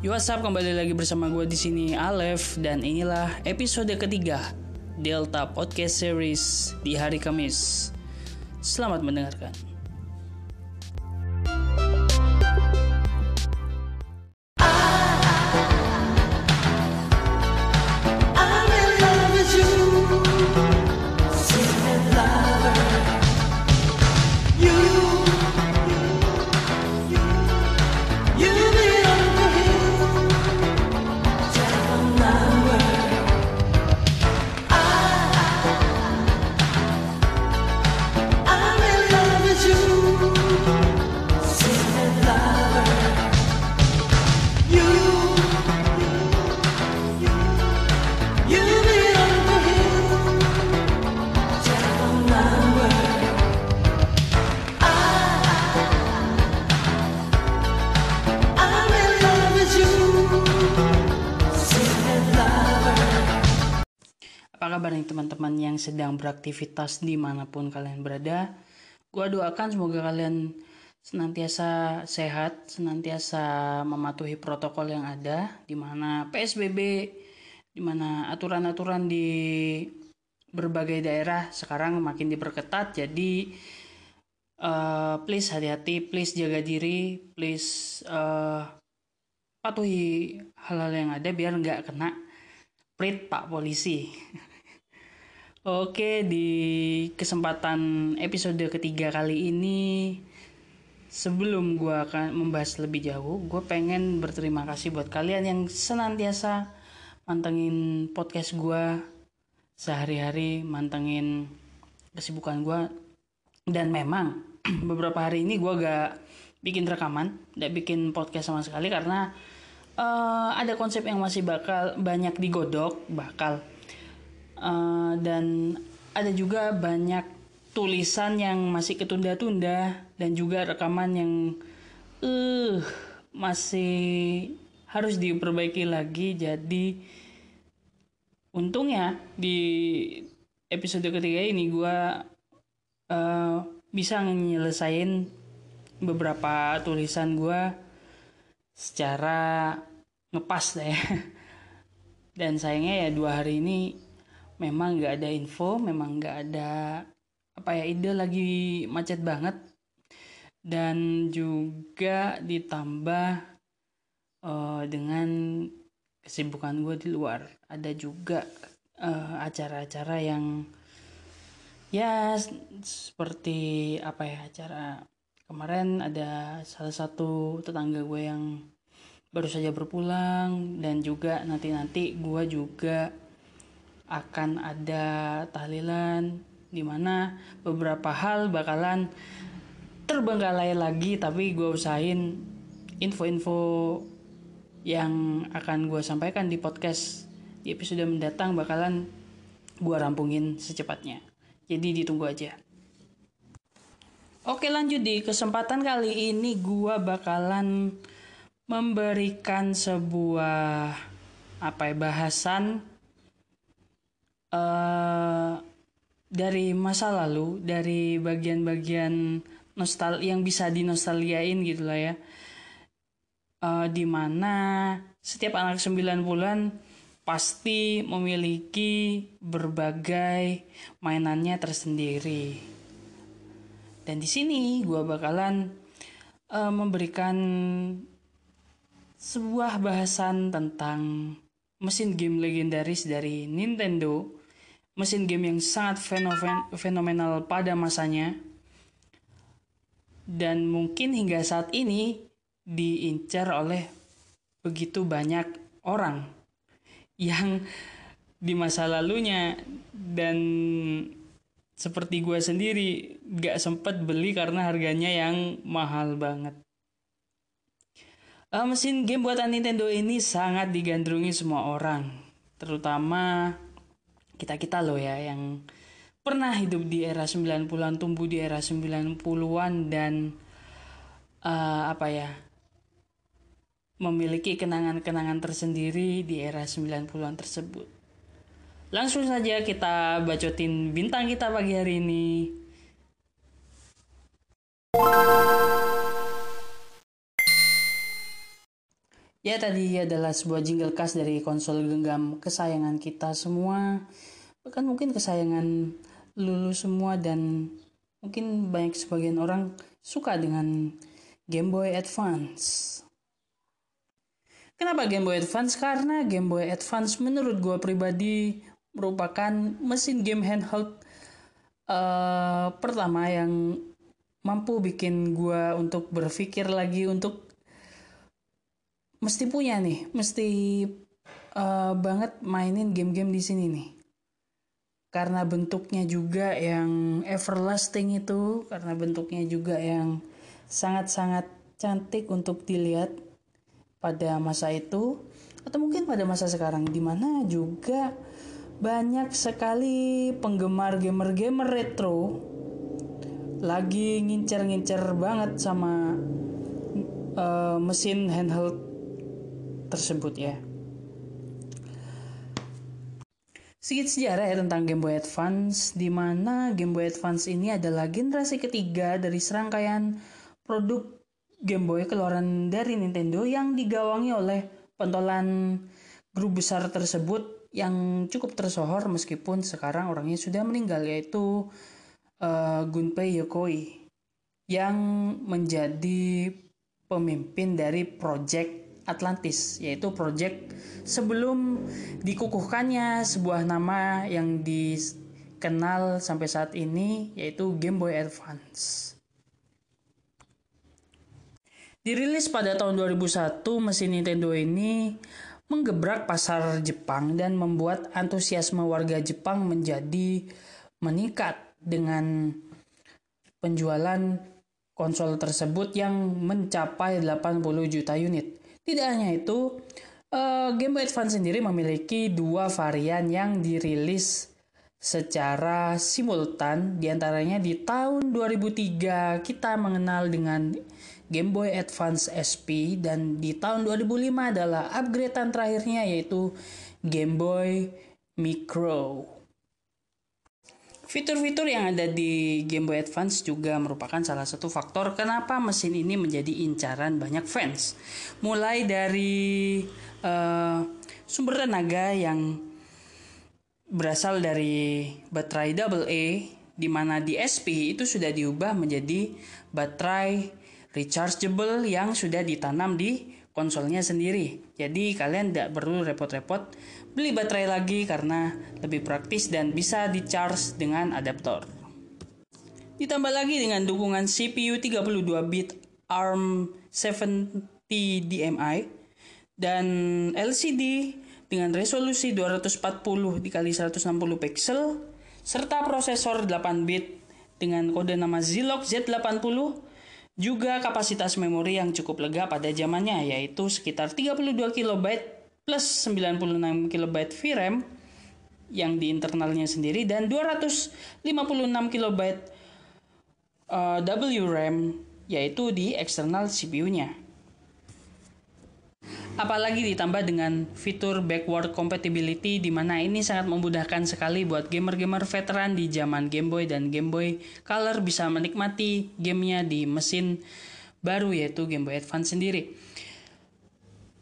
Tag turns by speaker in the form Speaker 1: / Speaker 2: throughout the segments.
Speaker 1: Yo what's up? kembali lagi bersama gue di sini Alef dan inilah episode ketiga Delta Podcast Series di hari Kamis. Selamat mendengarkan. Teman-teman yang sedang beraktivitas di mana pun kalian berada? Gua doakan semoga kalian senantiasa sehat, senantiasa mematuhi protokol yang ada, di mana PSBB, di mana aturan-aturan di berbagai daerah sekarang makin diperketat. Jadi eh, please hati-hati, please jaga diri, please eh, patuhi hal-hal yang ada biar nggak kena prit pak polisi. Oke, di kesempatan episode ketiga kali ini, sebelum gue akan membahas lebih jauh, gue pengen berterima kasih buat kalian yang senantiasa mantengin podcast gue sehari-hari, mantengin kesibukan gue. Dan memang beberapa hari ini gue gak bikin rekaman, gak bikin podcast sama sekali karena eh, ada konsep yang masih bakal banyak digodok, bakal Eh, dan ada juga banyak tulisan yang masih ketunda-tunda dan juga rekaman yang eh masih harus diperbaiki lagi. Jadi untungnya di episode ketiga ini gua eh, bisa nyelesain beberapa tulisan gua secara ngepas ya dan sayangnya ya dua hari ini memang nggak ada info memang nggak ada apa ya ide lagi macet banget. Dan juga ditambah eh, dengan kesibukan gue di luar. Ada juga eh, acara-acara yang ya seperti apa ya acara kemarin ada salah satu tetangga gue yang baru saja berpulang. Dan juga nanti-nanti gue juga akan ada tahlilan di mana beberapa hal bakalan terbengkalai lagi tapi gue usahain info-info yang akan gue sampaikan di podcast di episode mendatang bakalan gue rampungin secepatnya. Jadi ditunggu aja. Oke lanjut di kesempatan kali ini gue bakalan memberikan sebuah apa ya bahasan eh dari masa lalu, dari bagian-bagian nostal yang bisa dinostalgiain gitu lah ya. Eh di mana setiap anak 90-an pasti memiliki berbagai mainannya tersendiri. Dan di sini gua bakalan eh, memberikan sebuah bahasan tentang mesin game legendaris dari Nintendo, mesin game yang sangat fenomen- fenomenal pada masanya, dan mungkin hingga saat ini diincar oleh begitu banyak orang yang di masa lalunya dan seperti gue sendiri gak sempet beli karena harganya yang mahal banget. Eh, mesin game buatan Nintendo ini sangat digandrungi semua orang, terutama kita-kita loh ya yang pernah hidup di era 90-an, tumbuh di era 90-an dan eh, apa ya? memiliki kenangan-kenangan tersendiri di era 90-an tersebut. Langsung saja kita bacotin bintang kita pagi hari ini. Ya tadi adalah sebuah jingle khas dari konsol genggam kesayangan kita semua. Bahkan mungkin kesayangan lulu semua dan mungkin banyak sebagian orang suka dengan Game Boy Advance. Kenapa Game Boy Advance? Karena Game Boy Advance menurut gue pribadi merupakan mesin game handheld eh, pertama yang mampu bikin gue untuk berpikir lagi untuk mesti punya nih, mesti eh, banget mainin game-game di sini nih. Karena bentuknya juga yang everlasting itu, karena bentuknya juga yang sangat-sangat cantik untuk dilihat pada masa itu atau mungkin pada masa sekarang di mana juga banyak sekali penggemar gamer-gamer retro lagi ngincer-ngincer banget sama eh, mesin handheld tersebut ya. Sedikit sejarah ya tentang Game Boy Advance, di mana Game Boy Advance ini adalah generasi ketiga dari serangkaian produk Game Boy keluaran dari Nintendo yang digawangi oleh pentolan grup besar tersebut yang cukup tersohor meskipun sekarang orangnya sudah meninggal yaitu eh, Gunpei Yokoi yang menjadi pemimpin dari Project Atlantis yaitu project sebelum dikukuhkannya sebuah nama yang dikenal sampai saat ini yaitu Game Boy Advance. Dirilis pada tahun 2001, mesin Nintendo ini menggebrak pasar Jepang dan membuat antusiasme warga Jepang menjadi meningkat dengan penjualan konsol tersebut yang mencapai 80 juta unit. Tidak hanya itu, eh, Game Boy Advance sendiri memiliki dua varian yang dirilis secara simultan. Di antaranya di tahun 2003 kita mengenal dengan Game Boy Advance SP dan di tahun 2005 adalah upgradean terakhirnya yaitu Game Boy Micro. Fitur-fitur yang ada di Game Boy Advance juga merupakan salah satu faktor kenapa mesin ini menjadi incaran banyak fans. Mulai dari eh, sumber tenaga yang berasal dari baterai AA di mana di itu sudah diubah menjadi baterai rechargeable yang sudah ditanam di konsolnya sendiri. Jadi kalian tidak perlu repot-repot beli baterai lagi karena lebih praktis dan bisa di-charge dengan adaptor. Ditambah lagi dengan dukungan CPU 32 bit ARM 70 DMI dan LCD dengan resolusi 240 dikali 160 pixel serta prosesor 8 bit dengan kode nama Zilog Z80 juga kapasitas memori yang cukup lega pada zamannya yaitu sekitar 32 KB plus 96 KB VRAM yang di internalnya sendiri dan 256 KB uh, WRAM yaitu di eksternal CPU-nya. Apalagi ditambah dengan fitur backward compatibility di mana ini sangat memudahkan sekali buat gamer-gamer veteran di zaman Game Boy dan Game Boy Color bisa menikmati gamenya di mesin baru yaitu Game Boy Advance sendiri.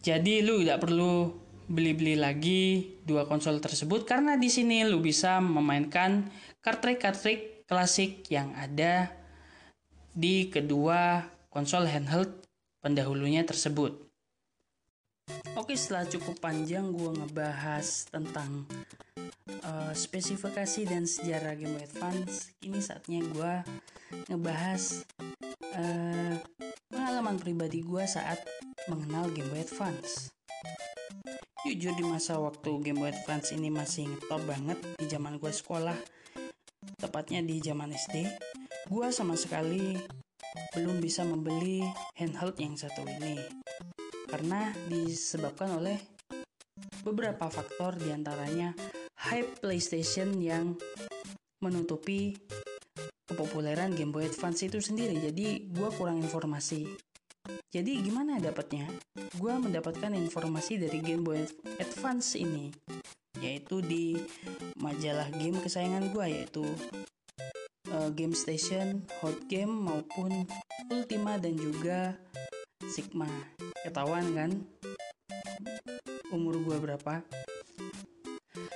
Speaker 1: Jadi lu tidak perlu beli-beli lagi dua konsol tersebut karena di sini lu bisa memainkan kartrik-kartrik klasik yang ada di kedua konsol handheld pendahulunya tersebut. Oke, setelah cukup panjang gue ngebahas tentang uh, spesifikasi dan sejarah Game Boy Advance, ini saatnya gue ngebahas uh, pengalaman pribadi gue saat mengenal Game Boy Advance. Jujur di masa waktu Game Boy Advance ini masih ngetop banget di zaman gue sekolah, tepatnya di zaman SD, gue sama sekali belum bisa membeli handheld yang satu ini karena disebabkan oleh beberapa faktor di antaranya hype PlayStation yang menutupi kepopuleran Game Boy Advance itu sendiri. Jadi gue kurang informasi. Jadi gimana dapatnya? Gue mendapatkan informasi dari Game Boy Advance ini yaitu di majalah game kesayangan gue yaitu uh, Game Station, Hot Game maupun Ultima dan juga Sigma ketahuan kan umur gue berapa.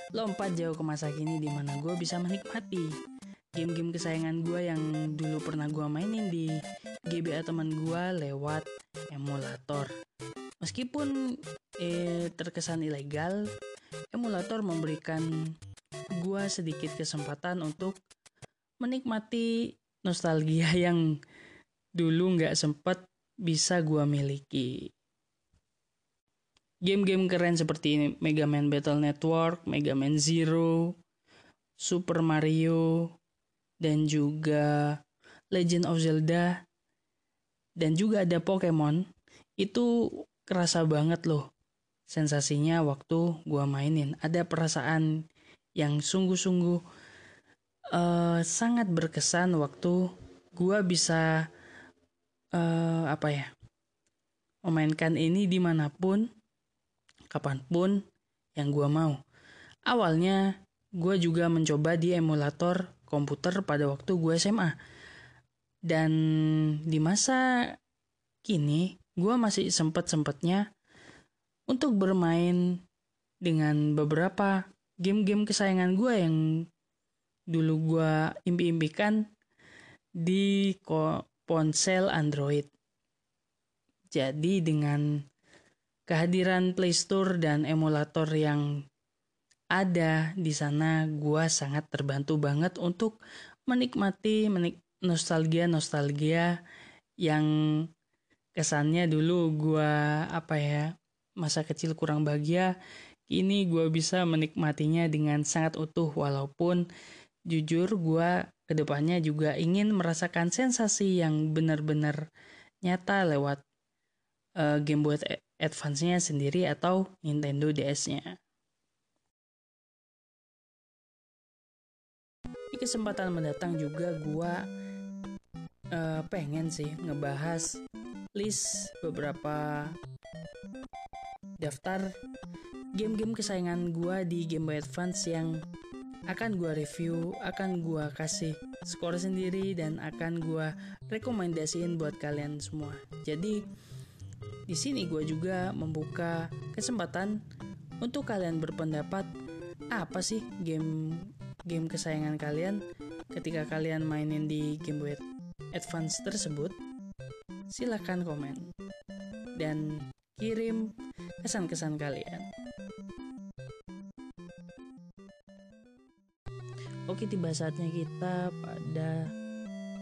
Speaker 1: Lompat jauh ke masa kini di mana gue bisa menikmati game-game kesayangan gue yang dulu pernah gue mainin di GBA teman gue lewat emulator. Meskipun eh, terkesan ilegal, emulator memberikan gue sedikit kesempatan untuk menikmati nostalgia yang dulu nggak sempet bisa gue miliki. Game-game keren seperti Mega Man Battle Network, Mega Man Zero, Super Mario, dan juga Legend of Zelda, dan juga ada Pokemon, itu kerasa banget loh sensasinya waktu gua mainin. Ada perasaan yang sungguh-sungguh uh, sangat berkesan waktu gua bisa uh, apa ya memainkan ini di mana pun kapan pun yang gue mau. Awalnya gue juga mencoba di emulator komputer pada waktu gue SMA. Dan di masa kini gue masih sempet-sempetnya untuk bermain dengan beberapa game-game kesayangan gue yang dulu gue impi-impikan di ponsel Android. Jadi dengan kehadiran Play Store dan emulator yang ada di sana, gue sangat terbantu banget untuk menikmati menik nostalgia nostalgia yang kesannya dulu gue apa ya masa kecil kurang bahagia. Kini gue bisa menikmatinya dengan sangat utuh walaupun jujur gue ke depannya juga ingin merasakan sensasi yang benar-benar nyata lewat uh, game buat Advance-nya sendiri atau Nintendo DS-nya. Di kesempatan mendatang juga gua uh, pengen sih ngebahas list beberapa daftar game-game kesayangan gua di Game Boy Advance yang akan gua review, akan gua kasih skor sendiri dan akan gua rekomendasiin buat kalian semua. Jadi di sini gue juga membuka kesempatan untuk kalian berpendapat apa sih game game kesayangan kalian ketika kalian mainin di Game Boy Advance tersebut. Silahkan komen dan kirim kesan-kesan kalian. Oke, tiba saatnya kita pada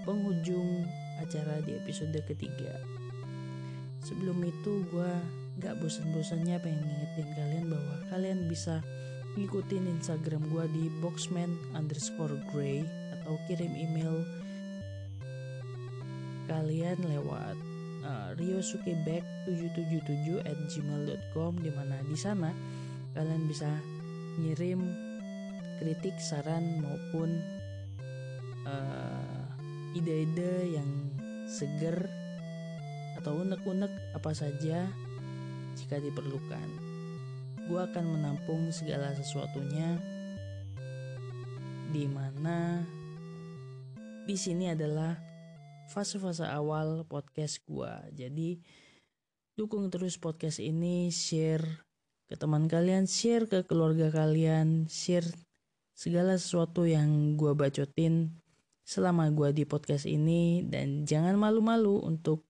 Speaker 1: penghujung acara di episode ketiga sebelum itu gue gak bosan-bosannya pengen ngingetin kalian bahwa kalian bisa ngikutin Instagram gue di boxman underscore gray atau kirim email kalian lewat uh, riosukebek777 at gmail.com di mana di sana kalian bisa ngirim kritik saran maupun uh, ide-ide yang seger atau unek-unek apa saja jika diperlukan. Gue akan menampung segala sesuatunya di mana di sini adalah fase-fase awal podcast gue. Jadi dukung terus podcast ini, share ke teman kalian, share ke keluarga kalian, share segala sesuatu yang gue bacotin selama gue di podcast ini dan jangan malu-malu untuk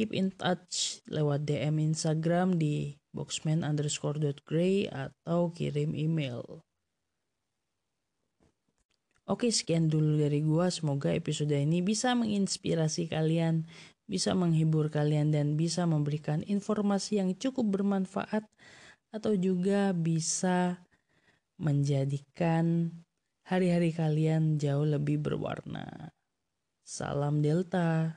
Speaker 1: keep in touch lewat DM Instagram di boxman underscore gray atau kirim email. Oke sekian dulu dari gua semoga episode ini bisa menginspirasi kalian, bisa menghibur kalian dan bisa memberikan informasi yang cukup bermanfaat atau juga bisa menjadikan hari-hari kalian jauh lebih berwarna. Salam Delta.